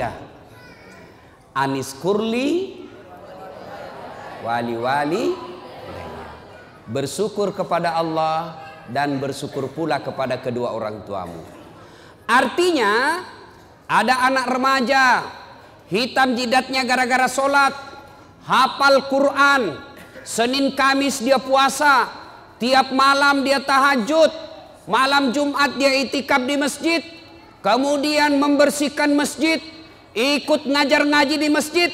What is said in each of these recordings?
tiga. Anis kurli wali-wali bersyukur kepada Allah dan bersyukur pula kepada kedua orang tuamu. Artinya ada anak remaja hitam jidatnya gara-gara sholat, hafal Quran, Senin Kamis dia puasa, tiap malam dia tahajud, malam Jumat dia itikaf di masjid, kemudian membersihkan masjid, ikut ngajar ngaji di masjid,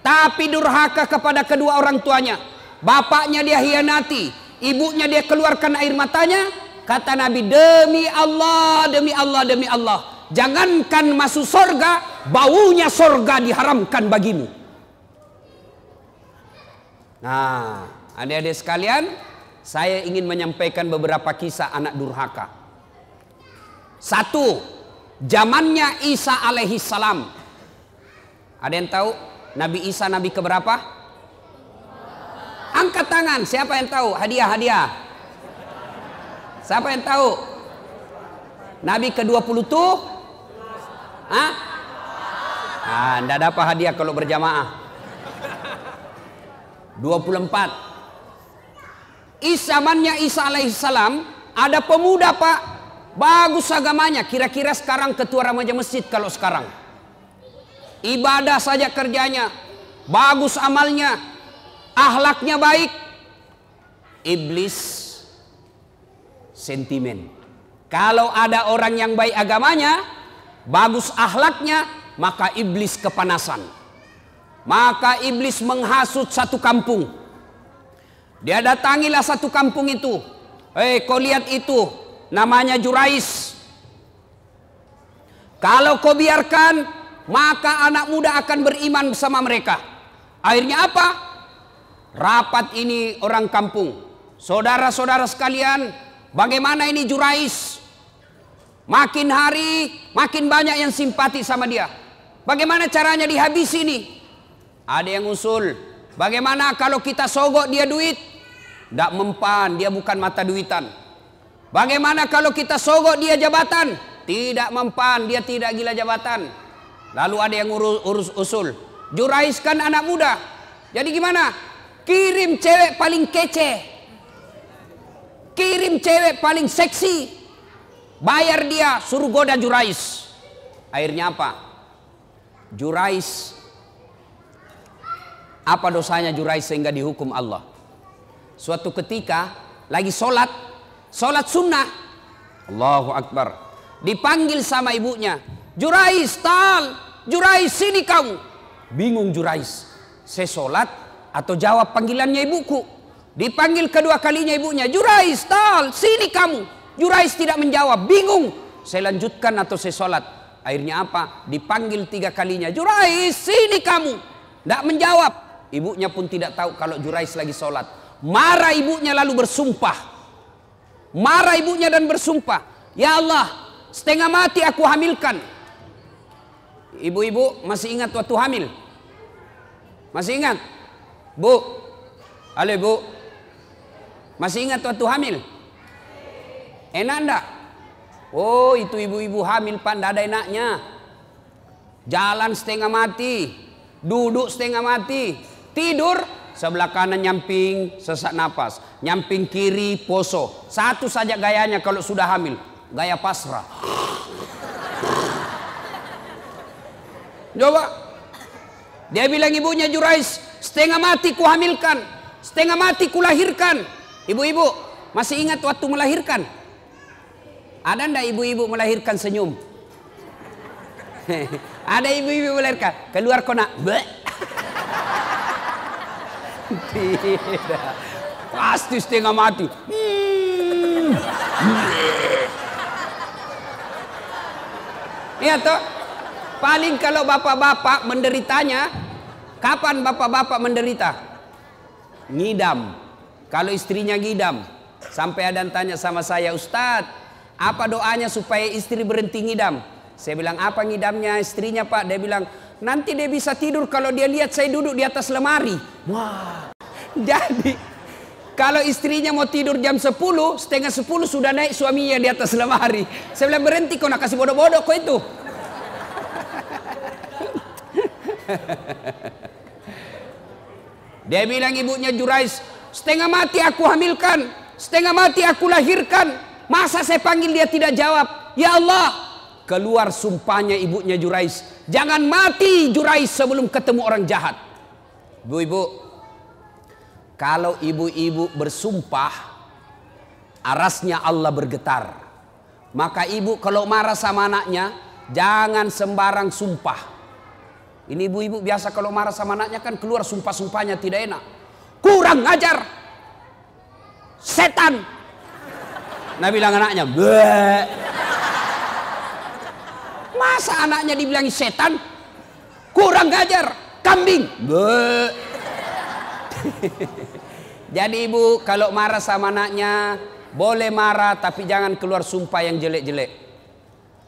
tapi durhaka kepada kedua orang tuanya. Bapaknya dia hianati, ibunya dia keluarkan air matanya. Kata Nabi, demi Allah, demi Allah, demi Allah. Jangankan masuk sorga, baunya sorga diharamkan bagimu. Nah, adik-adik sekalian, saya ingin menyampaikan beberapa kisah anak durhaka. Satu, zamannya Isa alaihi salam. Ada yang tahu Nabi Isa nabi keberapa? Angkat tangan, siapa yang tahu? Hadiah, hadiah. Siapa yang tahu? Nabi ke-20 tuh? Hah? Ah, enggak dapat hadiah kalau berjamaah. 24. Isamannya Isa alaihissalam ada pemuda pak bagus agamanya kira-kira sekarang ketua remaja masjid kalau sekarang ibadah saja kerjanya bagus amalnya ahlaknya baik iblis sentimen kalau ada orang yang baik agamanya bagus ahlaknya maka iblis kepanasan maka iblis menghasut satu kampung. Dia datangilah satu kampung itu. Eh, kau lihat itu, namanya Jurais. Kalau kau biarkan, maka anak muda akan beriman bersama mereka. Akhirnya apa? Rapat ini orang kampung. Saudara-saudara sekalian, bagaimana ini Jurais? Makin hari, makin banyak yang simpati sama dia. Bagaimana caranya dihabisi ini? Ada yang usul, bagaimana kalau kita sogok dia duit? Tidak mempan, dia bukan mata duitan. Bagaimana kalau kita sogok dia jabatan? Tidak mempan, dia tidak gila jabatan. Lalu ada yang urus, urus usul, juraiskan anak muda. Jadi gimana? Kirim cewek paling kece. Kirim cewek paling seksi. Bayar dia, suruh goda jurais. Akhirnya apa? Jurais apa dosanya Jurais sehingga dihukum Allah? Suatu ketika lagi sholat, sholat sunnah. Allahu Akbar. Dipanggil sama ibunya. Jurais, tal. Jurais, sini kamu. Bingung Jurais. Saya sholat atau jawab panggilannya ibuku. Dipanggil kedua kalinya ibunya. Jurais, tal. Sini kamu. Jurais tidak menjawab. Bingung. Saya lanjutkan atau saya sholat. Akhirnya apa? Dipanggil tiga kalinya. Jurais, sini kamu. Tidak menjawab. Ibunya pun tidak tahu kalau Jurais lagi sholat. Marah ibunya lalu bersumpah. Marah ibunya dan bersumpah. Ya Allah, setengah mati aku hamilkan. Ibu-ibu masih ingat waktu hamil? Masih ingat? Bu, halo ibu. Masih ingat waktu hamil? Enak enggak? Oh itu ibu-ibu hamil pak, ada enaknya. Jalan setengah mati, duduk setengah mati, Tidur sebelah kanan nyamping sesak napas, nyamping kiri poso. Satu saja gayanya kalau sudah hamil, gaya pasrah. Coba. Dia bilang ibunya Jurais, setengah mati ku hamilkan, setengah mati ku lahirkan. Ibu-ibu, masih ingat waktu melahirkan? Ada ndak ibu-ibu melahirkan senyum? Ada ibu-ibu melahirkan, keluar kona. Tidak. Pasti setengah mati. Hmm. Iya toh. Paling kalau bapak-bapak menderitanya, kapan bapak-bapak menderita? Ngidam. Kalau istrinya ngidam. Sampai ada yang tanya sama saya, Ustadz, apa doanya supaya istri berhenti ngidam? Saya bilang, apa ngidamnya istrinya pak? Dia bilang, nanti dia bisa tidur kalau dia lihat saya duduk di atas lemari. Wah, jadi kalau istrinya mau tidur jam 10, setengah 10 sudah naik suaminya di atas lemari. Saya bilang berhenti kau nak kasih bodoh-bodoh kau itu. Dia bilang ibunya Jurais, setengah mati aku hamilkan, setengah mati aku lahirkan. Masa saya panggil dia tidak jawab? Ya Allah, keluar sumpahnya ibunya Jurais. Jangan mati Jurais sebelum ketemu orang jahat. Ibu-ibu, kalau ibu-ibu bersumpah, arasnya Allah bergetar. Maka ibu kalau marah sama anaknya, jangan sembarang sumpah. Ini ibu-ibu biasa kalau marah sama anaknya kan keluar sumpah-sumpahnya tidak enak. Kurang ngajar. Setan. Nah bilang anaknya, Bleh. Masa anaknya dibilang setan? Kurang ngajar. Kambing. Bleh. Jadi ibu kalau marah sama anaknya boleh marah tapi jangan keluar sumpah yang jelek-jelek.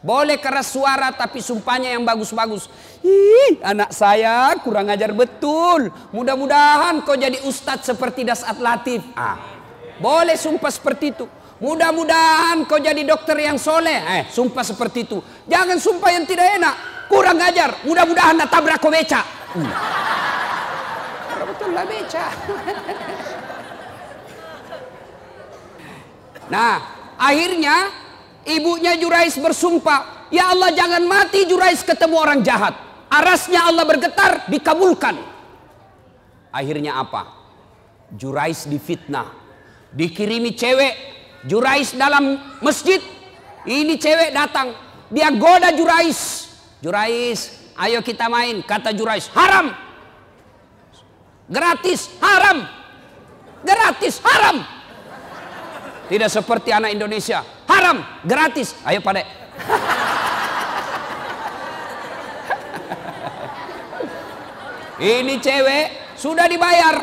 Boleh keras suara tapi sumpahnya yang bagus-bagus. Ih, anak saya kurang ajar betul. Mudah-mudahan kau jadi ustadz seperti Dasat Latif. Ah, boleh sumpah seperti itu. Mudah-mudahan kau jadi dokter yang soleh. Eh, sumpah seperti itu. Jangan sumpah yang tidak enak. Kurang ajar. Mudah-mudahan tabrak kau beca. Hmm. Betul lah beca. nah, akhirnya Ibunya Jurais bersumpah, Ya Allah jangan mati Jurais ketemu orang jahat. Arasnya Allah bergetar, dikabulkan. Akhirnya apa? Jurais difitnah. Dikirimi cewek. Jurais dalam masjid. Ini cewek datang. Dia goda Jurais. Jurais, ayo kita main. Kata Jurais, haram. Gratis, haram. Gratis, haram. Tidak seperti anak Indonesia. Haram, gratis. Ayo pada. Ini cewek sudah dibayar.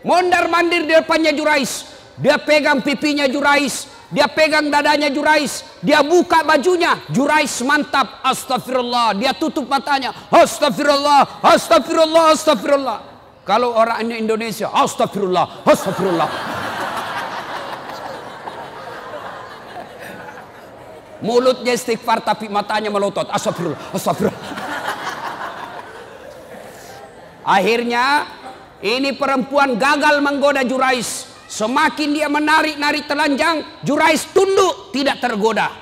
Mondar mandir di depannya Jurais. Dia pegang pipinya Jurais. Dia pegang dadanya Jurais. Dia buka bajunya. Jurais mantap. Astagfirullah. Dia tutup matanya. Astagfirullah. Astagfirullah. Astagfirullah. Kalau orangnya Indonesia. Astagfirullah. Astagfirullah. Mulutnya istighfar tapi matanya melotot. Astagfirullah, astagfirullah. Akhirnya ini perempuan gagal menggoda Jurais. Semakin dia menarik-narik telanjang, Jurais tunduk tidak tergoda.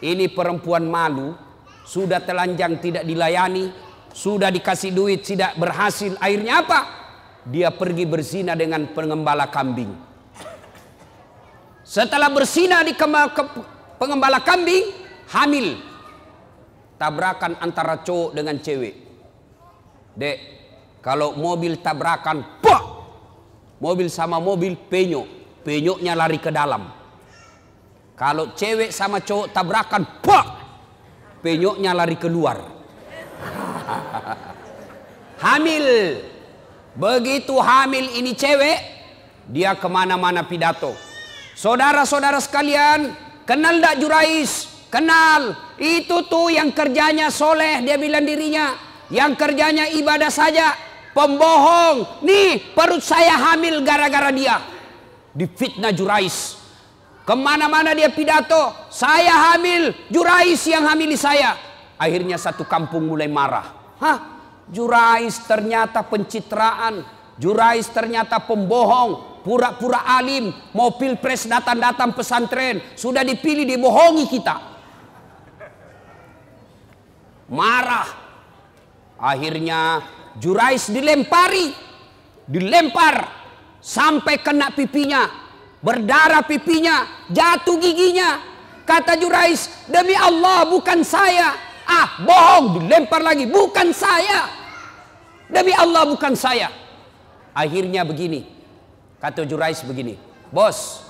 Ini perempuan malu, sudah telanjang tidak dilayani, sudah dikasih duit tidak berhasil. Akhirnya apa? Dia pergi berzina dengan pengembala kambing. Setelah berzina di pengembala kambing hamil. Tabrakan antara cowok dengan cewek. Dek kalau mobil tabrakan pak mobil sama mobil penyok. Penyoknya lari ke dalam. Kalau cewek sama cowok tabrakan pak penyoknya lari keluar. Hamil. Begitu hamil ini cewek dia ke mana-mana pidato. Saudara-saudara sekalian Kenal tak Jurais? Kenal. Itu tuh yang kerjanya soleh. Dia bilang dirinya. Yang kerjanya ibadah saja. Pembohong. Nih perut saya hamil gara-gara dia. Difitnah Jurais. Ke mana-mana dia pidato. Saya hamil. Jurais yang hamili saya. Akhirnya satu kampung mulai marah. Hah? Jurais ternyata pencitraan. Jurais ternyata pembohong pura-pura alim, mau pilpres datang-datang pesantren, sudah dipilih dibohongi kita. Marah. Akhirnya Jurais dilempari, dilempar sampai kena pipinya, berdarah pipinya, jatuh giginya. Kata Jurais, demi Allah bukan saya. Ah, bohong, dilempar lagi, bukan saya. Demi Allah bukan saya. Akhirnya begini, Kata Jurais begini, bos,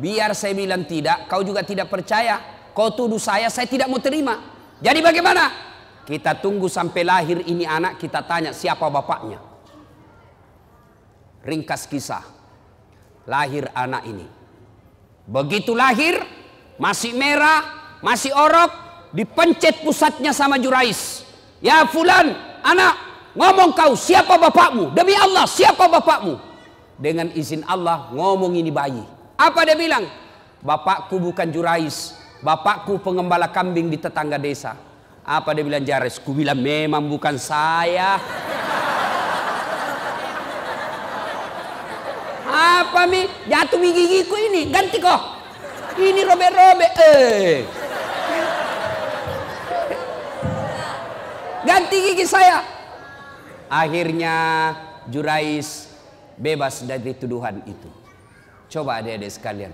biar saya bilang tidak, kau juga tidak percaya. Kau tuduh saya, saya tidak mau terima. Jadi bagaimana? Kita tunggu sampai lahir ini anak, kita tanya siapa bapaknya. Ringkas kisah, lahir anak ini. Begitu lahir, masih merah, masih orok, dipencet pusatnya sama Jurais. Ya fulan, anak, ngomong kau siapa bapakmu? Demi Allah, siapa bapakmu? Dengan izin Allah ngomong ini bayi. Apa dia bilang? Bapakku bukan jurais, bapakku pengembala kambing di tetangga desa. Apa dia bilang Jaris? Ku bilang memang bukan saya. Apa mi? Jatuh mi gigiku ini. Ganti kok. Ini robek-robek. Eh. Ganti gigi saya. Akhirnya Jurais bebas dari tuduhan itu. Coba adik-adik sekalian.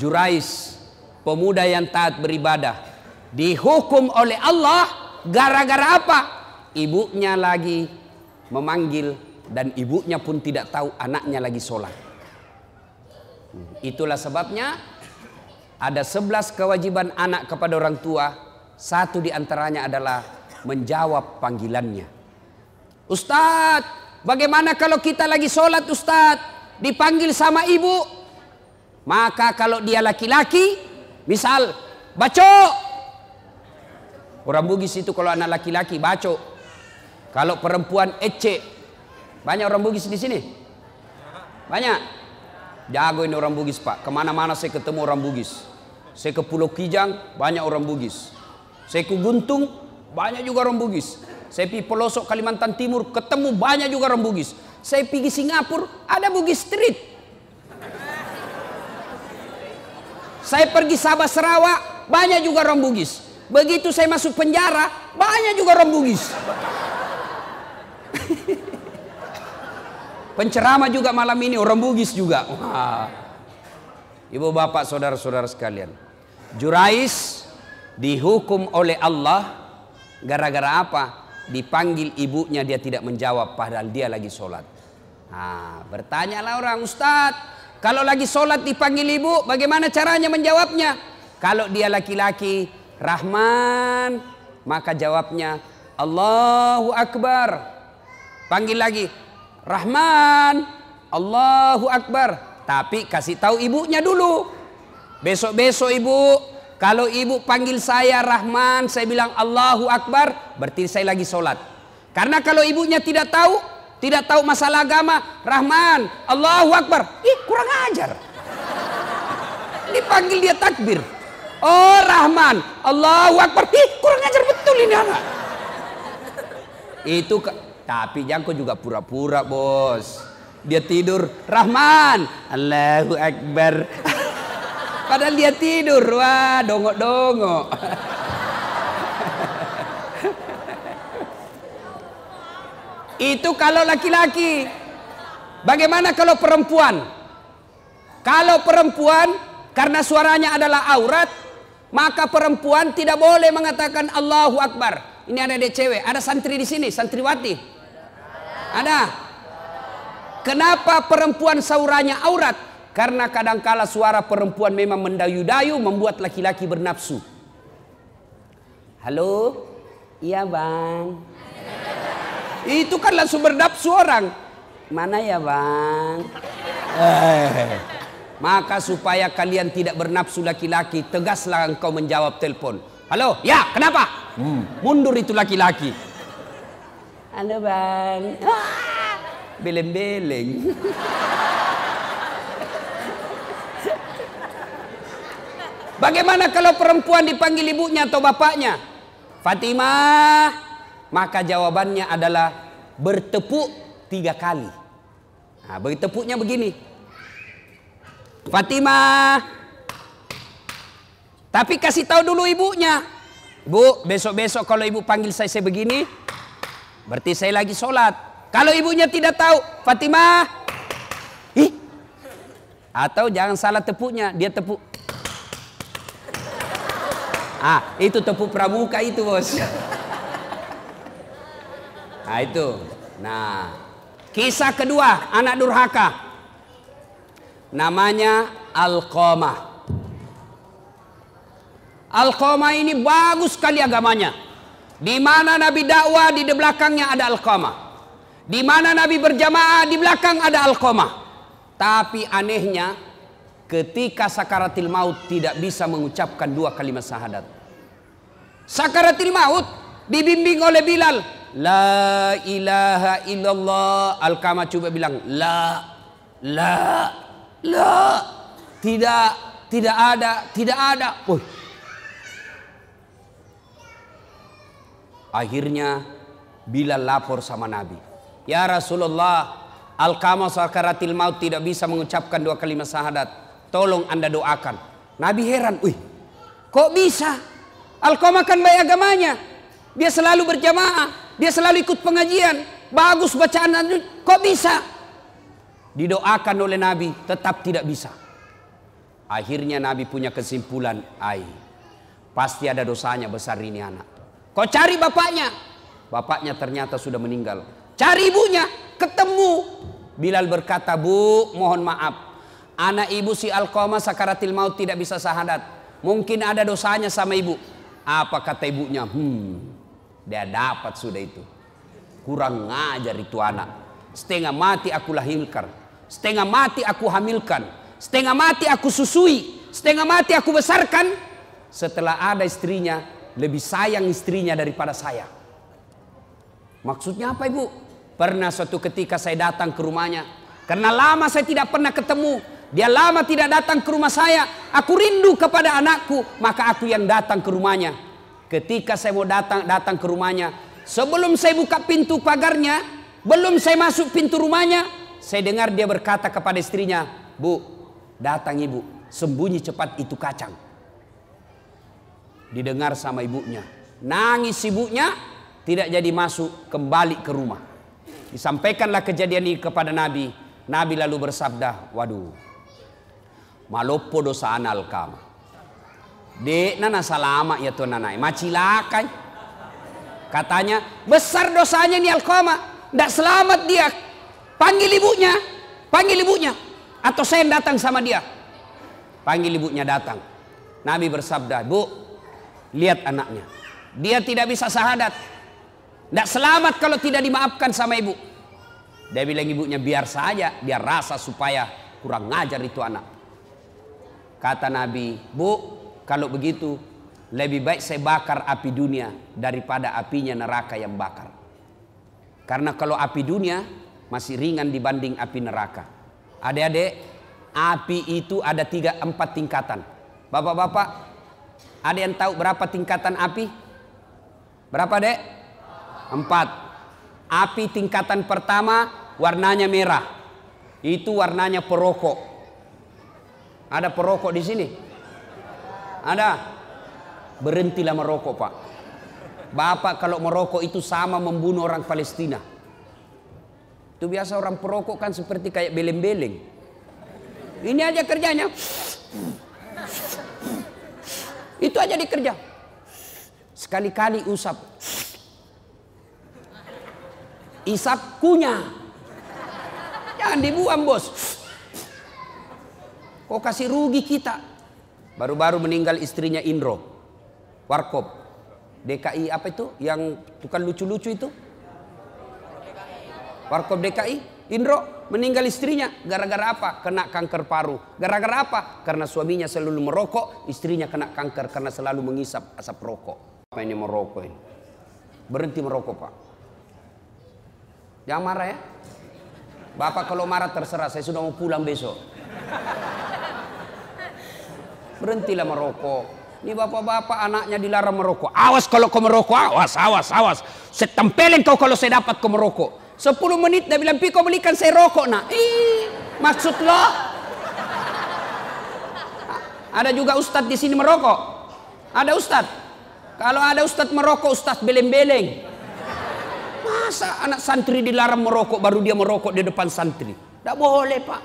Jurais, pemuda yang taat beribadah, dihukum oleh Allah gara-gara apa? Ibunya lagi memanggil dan ibunya pun tidak tahu anaknya lagi sholat. Itulah sebabnya ada sebelas kewajiban anak kepada orang tua. Satu di antaranya adalah menjawab panggilannya. Ustadz, bagaimana kalau kita lagi sholat Ustadz? Dipanggil sama ibu. Maka kalau dia laki-laki, misal, baco. Orang Bugis itu kalau anak laki-laki, baco. Kalau perempuan, ece. Banyak orang Bugis di sini? Banyak? Jago ini orang Bugis pak. Ke mana-mana saya ketemu orang Bugis. Saya ke Pulau Kijang, banyak orang Bugis. Saya ke Guntung, banyak juga orang Bugis. Saya pergi pelosok Kalimantan Timur, ketemu banyak juga orang Bugis. Saya pergi Singapura, ada Bugis Street. Saya pergi Sabah Sarawak, banyak juga orang Bugis. Begitu saya masuk penjara, banyak juga orang Bugis. Penceramah juga malam ini orang Bugis juga. Ibu bapak saudara-saudara sekalian. Jurais dihukum oleh Allah gara-gara apa? Dipanggil ibunya dia tidak menjawab padahal dia lagi sholat. Nah, bertanyalah orang Ustadz, kalau lagi sholat dipanggil ibu, bagaimana caranya menjawabnya? Kalau dia laki-laki, Rahman, maka jawabnya Allahu Akbar. Panggil lagi, Rahman, Allahu Akbar. Tapi kasih tahu ibunya dulu. Besok-besok ibu, kalau ibu panggil saya Rahman, saya bilang Allahu Akbar, berarti saya lagi sholat. Karena kalau ibunya tidak tahu, tidak tahu masalah agama, Rahman, Allahu Akbar, ih kurang ajar. Dipanggil dia takbir. Oh Rahman, Allahu Akbar, ih kurang ajar betul ini anak. Itu tapi Jangko juga pura-pura bos. Dia tidur, Rahman, Allahu Akbar. Padahal dia tidur, wah dongok-dongok. Itu kalau laki-laki. Bagaimana kalau perempuan? Kalau perempuan karena suaranya adalah aurat, maka perempuan tidak boleh mengatakan Allahu Akbar. Ini ada dek cewek, ada santri di sini, santriwati. Ada. Kenapa perempuan sauranya aurat? Karena kadangkala suara perempuan memang mendayu-dayu membuat laki-laki bernafsu. Halo? Iya bang. Itu kan langsung bernafsu orang. Mana ya bang? Eh. Maka supaya kalian tidak bernafsu laki-laki, tegaslah engkau menjawab telepon. Halo? Ya, kenapa? Hmm, mundur itu laki-laki. Halo bang. Ah, beleng-beleng. Bagaimana kalau perempuan dipanggil ibunya atau bapaknya? Fatimah. Maka jawabannya adalah bertepuk tiga kali. Nah, bertepuknya begini. Fatimah. Tapi kasih tahu dulu ibunya. Bu, besok-besok kalau ibu panggil saya, saya begini, Berarti saya lagi sholat. Kalau ibunya tidak tahu, Fatimah, ih, atau jangan salah tepuknya, dia tepuk. Ah, itu tepuk pramuka itu bos. Nah itu. Nah, kisah kedua anak durhaka. Namanya Alqamah. Alqamah ini bagus sekali agamanya. Di mana Nabi dakwah di belakangnya ada Alqamah. Di mana Nabi berjamaah di belakang ada Alqamah. Tapi anehnya ketika sakaratil maut tidak bisa mengucapkan dua kalimat syahadat. Sakaratil maut dibimbing oleh Bilal. La ilaha illallah. Alqamah coba bilang la la la tidak tidak ada tidak ada. Oh, Akhirnya Bilal lapor sama Nabi. Ya Rasulullah, Al-Qamah sakaratil maut tidak bisa mengucapkan dua kalimat syahadat. Tolong anda doakan. Nabi heran, wih kok bisa? Al-Qamah kan baik agamanya. Dia selalu berjamaah, dia selalu ikut pengajian. Bagus bacaan, kok bisa? Didoakan oleh Nabi, tetap tidak bisa. Akhirnya Nabi punya kesimpulan, ai, pasti ada dosanya besar ini anak. Kau cari bapaknya. Bapaknya ternyata sudah meninggal. Cari ibunya, ketemu. Bilal berkata, "Bu, mohon maaf. Anak ibu si Alqamah sakaratil maut tidak bisa sahadat. Mungkin ada dosanya sama ibu." Apa kata ibunya? Hmm, dia dapat sudah itu. Kurang ngajar itu anak. Setengah mati aku lahirkan. Setengah mati aku hamilkan. Setengah mati aku susui. Setengah mati aku besarkan. Setelah ada istrinya, lebih sayang istrinya daripada saya. Maksudnya apa ibu? Pernah suatu ketika saya datang ke rumahnya. Karena lama saya tidak pernah ketemu. Dia lama tidak datang ke rumah saya. Aku rindu kepada anakku. Maka aku yang datang ke rumahnya. Ketika saya mau datang datang ke rumahnya. Sebelum saya buka pintu pagarnya. Belum saya masuk pintu rumahnya. Saya dengar dia berkata kepada istrinya. Bu, datang ibu. Sembunyi cepat itu kacang didengar sama ibunya. Nangis ibunya tidak jadi masuk kembali ke rumah. Disampaikanlah kejadian ini kepada Nabi. Nabi lalu bersabda, waduh, malopo dosa anal kama. Dek nana salama ya tuan nanai, macilakai. Katanya, besar dosanya nih Alkama. Tidak selamat dia. Panggil ibunya. Panggil ibunya. Atau saya datang sama dia. Panggil ibunya datang. Nabi bersabda, Bu, Lihat anaknya. Dia tidak bisa sahadat. Tidak selamat kalau tidak dimaafkan sama ibu. Dia bilang ibunya biar saja. Biar rasa supaya kurang ngajar itu anak. Kata Nabi, Bu kalau begitu lebih baik saya bakar api dunia daripada apinya neraka yang bakar. Karena kalau api dunia masih ringan dibanding api neraka. Adik-adik, api itu ada tiga empat tingkatan. Bapak-bapak, ada yang tahu berapa tingkatan api? Berapa dek? Empat. Api tingkatan pertama warnanya merah. Itu warnanya perokok. Ada perokok di sini? Ada. Berhentilah merokok pak. Bapak kalau merokok itu sama membunuh orang Palestina. Itu biasa orang perokok kan seperti kayak beleng-beleng. Ini aja kerjanya. Itu aja dikerja. Sekali-kali usap. Isap kunyah. Jangan dibuang bos. Kok kasih rugi kita. Baru-baru meninggal istrinya Indro. Warkop. DKI apa itu? Yang tukang lucu-lucu itu? Warkop DKI? Indro meninggal istrinya gara-gara apa? Kena kanker paru. Gara-gara apa? Karena suaminya selalu merokok, istrinya kena kanker karena selalu mengisap asap rokok. Apa ini merokok ini? Berhenti merokok pak. Jangan marah ya. Bapak kalau marah terserah, saya sudah mau pulang besok. Berhentilah merokok. Ini bapak-bapak anaknya dilarang merokok. Awas kalau kau merokok, awas, awas, awas. Saya tempelin kau kalau saya dapat kau merokok. 10 menit dia bilang Piko belikan saya rokok nak. Ih, maksud lo? Ada juga ustadz di sini merokok. Ada ustadz. Kalau ada ustadz merokok, ustadz beleng-beleng. Masa anak santri dilarang merokok baru dia merokok di depan santri? Tidak boleh pak.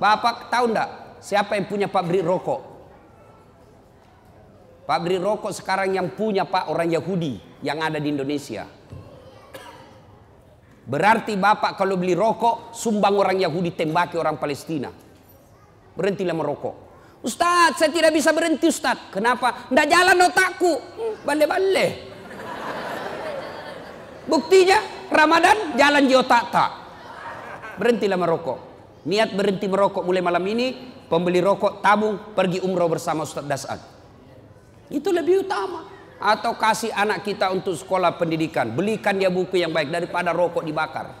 Bapak tahu ndak siapa yang punya pabrik rokok? Pabrik rokok sekarang yang punya pak orang Yahudi yang ada di Indonesia. Berarti bapak kalau beli rokok, sumbang orang Yahudi tembaki orang Palestina. Berhentilah merokok. Ustaz, saya tidak bisa berhenti Ustaz. Kenapa? Tidak jalan otakku. Hmm, bale-bale. Buktinya, Ramadan jalan di otak tak. Berhentilah merokok. Niat berhenti merokok mulai malam ini, pembeli rokok tabung pergi umroh bersama Ustaz Dasad. Itu lebih utama atau kasih anak kita untuk sekolah pendidikan, belikan dia buku yang baik daripada rokok dibakar.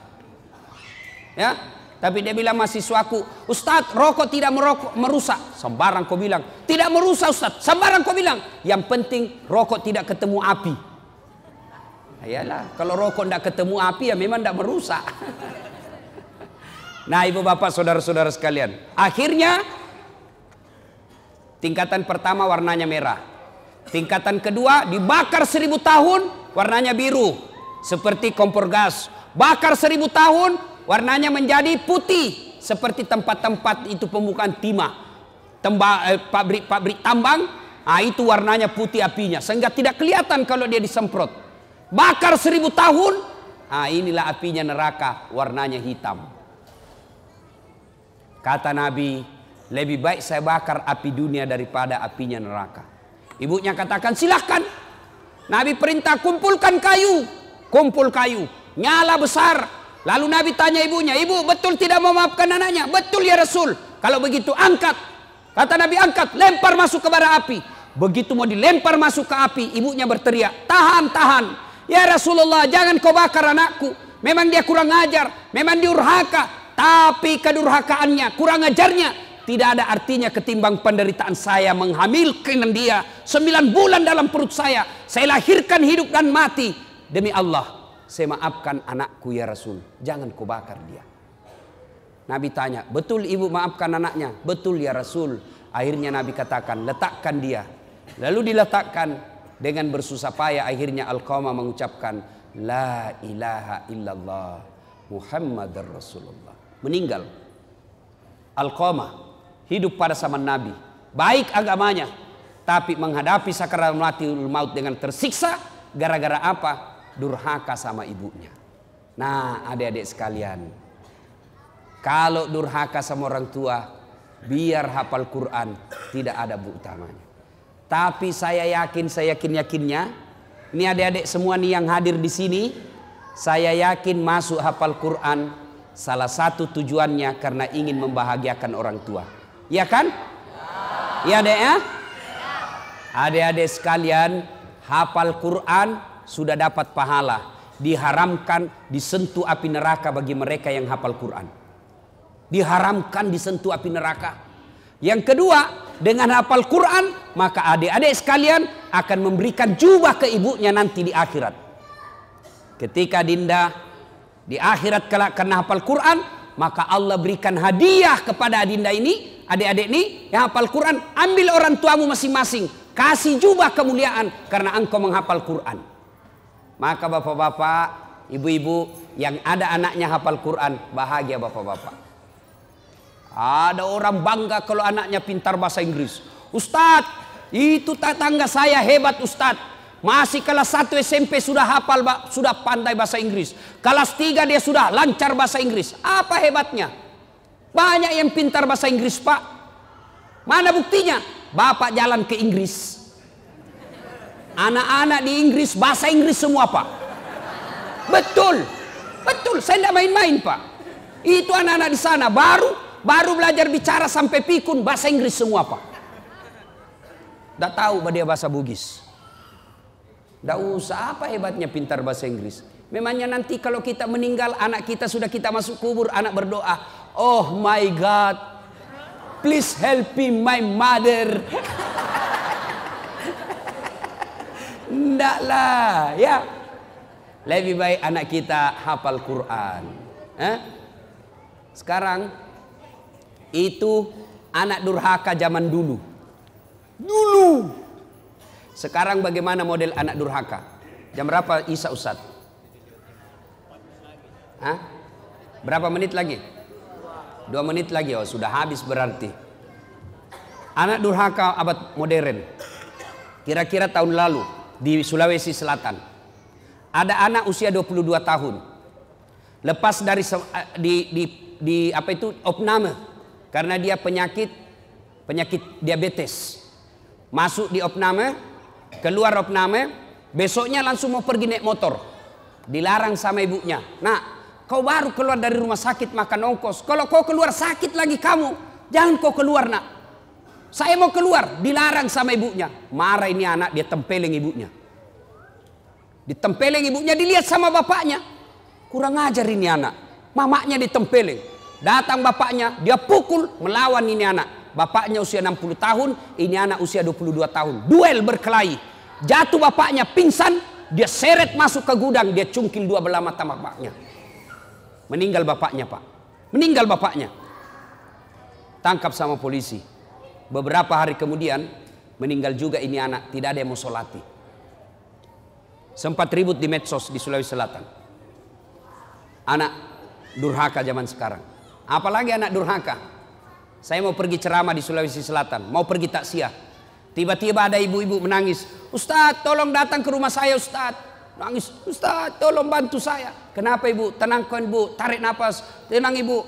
Ya, tapi dia bilang mahasiswaku, Ustadz rokok tidak merokok, merusak. Sembarang kau bilang, tidak merusak Ustadz, sembarang kau bilang. Yang penting rokok tidak ketemu api. Ayalah, kalau rokok tidak ketemu api ya memang tidak merusak. nah ibu bapak saudara-saudara sekalian. Akhirnya tingkatan pertama warnanya merah. Tingkatan kedua dibakar seribu tahun warnanya biru. Seperti kompor gas. Bakar seribu tahun warnanya menjadi putih. Seperti tempat-tempat itu pembukaan timah. Eh, pabrik-pabrik tambang. Nah, itu warnanya putih apinya. Sehingga tidak kelihatan kalau dia disemprot. Bakar seribu tahun. Nah, inilah apinya neraka warnanya hitam. Kata Nabi, lebih baik saya bakar api dunia daripada apinya neraka. Ibunya katakan silahkan. Nabi perintah kumpulkan kayu. Kumpul kayu. Nyala besar. Lalu Nabi tanya ibunya. Ibu betul tidak mau memaafkan anaknya? Betul ya Rasul. Kalau begitu angkat. Kata Nabi angkat. Lempar masuk ke bara api. Begitu mau dilempar masuk ke api. Ibunya berteriak. Tahan, tahan. Ya Rasulullah jangan kau bakar anakku. Memang dia kurang ajar. Memang diurhaka. Tapi kedurhakaannya, kurang ajarnya tidak ada artinya ketimbang penderitaan saya menghamilkan dia sembilan bulan dalam perut saya. Saya lahirkan hidup dan mati. Demi Allah, saya maafkan anakku ya Rasul. Jangan kau dia. Nabi tanya, betul ibu maafkan anaknya? Betul ya Rasul. Akhirnya Nabi katakan, letakkan dia. Lalu diletakkan dengan bersusah payah. Akhirnya Al-Qamah mengucapkan, La ilaha illallah Muhammad Rasulullah. Meninggal. Al-Qamah hidup pada zaman Nabi, baik agamanya, tapi menghadapi sakaratul maut dengan tersiksa gara-gara apa? Durhaka sama ibunya. Nah, adik-adik sekalian, kalau durhaka sama orang tua, biar hafal Quran tidak ada bu utamanya. Tapi saya yakin, saya yakin-yakinnya, ini adik-adik semua nih yang hadir di sini, saya yakin masuk hafal Quran salah satu tujuannya karena ingin membahagiakan orang tua. Ya kan? Ya adek ya? Adik-adik sekalian, hafal Quran sudah dapat pahala. Diharamkan disentuh api neraka bagi mereka yang hafal Quran. Diharamkan disentuh api neraka. Yang kedua, dengan hafal Quran, maka adik-adik sekalian akan memberikan jubah ke ibunya nanti di akhirat. Ketika Dinda di akhirat karena hafal Quran, maka Allah berikan hadiah kepada Adinda ini, adik-adik ini yang hafal Quran, ambil orang tuamu masing-masing, kasih jubah kemuliaan karena engkau menghafal Quran. Maka bapak-bapak, ibu-ibu yang ada anaknya hafal Quran, bahagia bapak-bapak. Ada orang bangga kalau anaknya pintar bahasa Inggris. Ustadz, itu tetangga saya hebat Ustadz. Masih kelas 1 SMP sudah hafal, sudah pandai bahasa Inggris. Kelas 3 dia sudah lancar bahasa Inggris. Apa hebatnya? Banyak yang pintar bahasa Inggris, Pak. Mana buktinya? Bapak jalan ke Inggris. Anak-anak di Inggris bahasa Inggris semua, Pak. Betul. Betul, saya tidak main-main, Pak. Itu anak-anak di sana baru baru belajar bicara sampai pikun bahasa Inggris semua, Pak. Tidak tahu dia bahasa Bugis. Tidak usah apa hebatnya pintar bahasa Inggris. Memangnya nanti kalau kita meninggal anak kita sudah kita masuk kubur anak berdoa. Oh my God. Please help me my mother. Tidaklah ya. Lebih baik anak kita hafal Quran. Eh? Sekarang itu anak durhaka zaman dulu. Dulu sekarang bagaimana model anak durhaka? Jam berapa Isa Ustaz? Hah? Berapa menit lagi? Dua menit lagi, oh sudah habis berarti. Anak durhaka abad modern. Kira-kira tahun lalu di Sulawesi Selatan. Ada anak usia 22 tahun. Lepas dari eh, di, di, di apa itu opname karena dia penyakit penyakit diabetes. Masuk di opname keluar opname, besoknya langsung mau pergi naik motor. Dilarang sama ibunya. Nah, kau baru keluar dari rumah sakit makan ongkos. Kalau kau keluar sakit lagi kamu, jangan kau keluar nak. Saya mau keluar, dilarang sama ibunya. Marah ini anak, dia tempeleng ibunya. Ditempeleng ibunya, dilihat sama bapaknya. Kurang ajar ini anak. Mamaknya ditempeleng. Datang bapaknya, dia pukul, melawan ini anak. Bapaknya usia 60 tahun, ini anak usia 22 tahun. Duel berkelahi. Jatuh bapaknya pingsan, dia seret masuk ke gudang, dia cungkil dua belah mata bapaknya. Meninggal bapaknya pak, meninggal bapaknya. Tangkap sama polisi. Beberapa hari kemudian meninggal juga ini anak, tidak ada yang mau solati. Sempat ribut di medsos di Sulawesi Selatan. Anak durhaka zaman sekarang. Apalagi anak durhaka. Saya mau pergi ceramah di Sulawesi Selatan, mau pergi taksiah. Tiba-tiba ada ibu-ibu menangis. Ustadz tolong datang ke rumah saya Ustadz. Nangis, Ustadz tolong bantu saya. Kenapa ibu? Tenangkan ibu, tarik nafas. Tenang ibu.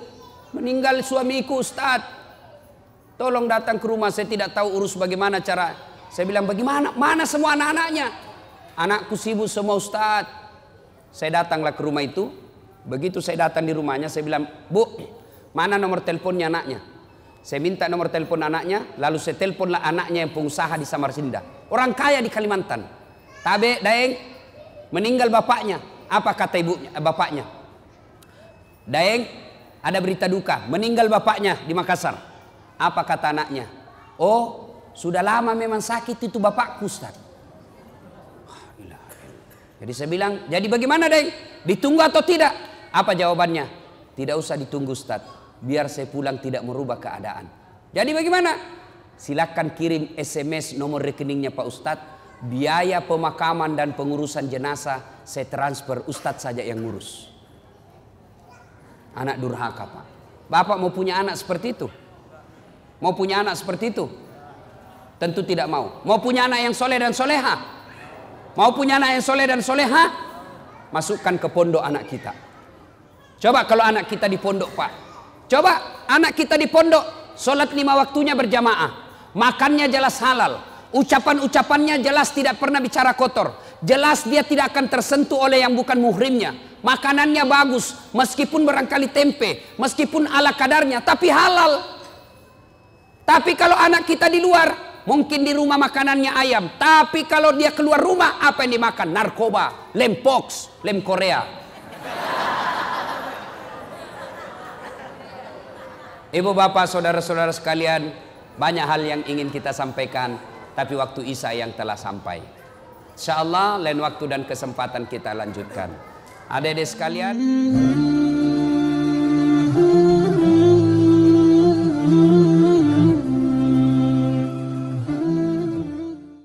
Meninggal suamiku Ustadz. Tolong datang ke rumah, saya tidak tahu urus bagaimana cara. Saya bilang bagaimana? Mana semua anak-anaknya? Anakku sibuk semua Ustadz. Saya datanglah ke rumah itu. Begitu saya datang di rumahnya, saya bilang, Bu, mana nomor teleponnya anaknya? Saya minta nomor telepon anaknya, lalu saya teleponlah anaknya yang pengusaha di Samarinda. Orang kaya di Kalimantan. Tabe, Daeng, meninggal bapaknya. Apa kata ibunya, bapaknya? Daeng, ada berita duka, meninggal bapaknya di Makassar. Apa kata anaknya? Oh, sudah lama memang sakit itu bapakku Ustaz. Jadi saya bilang, jadi bagaimana deh? Ditunggu atau tidak? Apa jawabannya? Tidak usah ditunggu Ustaz. Biar saya pulang tidak merubah keadaan. Jadi bagaimana? Silakan kirim SMS nomor rekeningnya Pak Ustadz. Biaya pemakaman dan pengurusan jenazah saya transfer Ustadz saja yang ngurus. Anak durhaka Pak. Bapak mau punya anak seperti itu? Mau punya anak seperti itu? Tentu tidak mau. Mau punya anak yang soleh dan soleha? Mau punya anak yang soleh dan soleha? Masukkan ke pondok anak kita. Coba kalau anak kita di pondok pak. Coba anak kita di pondok. Sholat lima waktunya berjamaah. Makannya jelas halal. Ucapan-ucapannya jelas tidak pernah bicara kotor. Jelas dia tidak akan tersentuh oleh yang bukan muhrimnya. Makanannya bagus. Meskipun barangkali tempe. Meskipun ala kadarnya. Tapi halal. Tapi kalau anak kita di luar, mungkin di rumah makanannya ayam. Tapi kalau dia keluar rumah, apa yang dimakan? Narkoba, lem pox, lem Korea. Ibu bapak saudara-saudara sekalian, banyak hal yang ingin kita sampaikan, tapi waktu Isa yang telah sampai. Insya Allah lain waktu dan kesempatan kita lanjutkan. Adik-adik sekalian.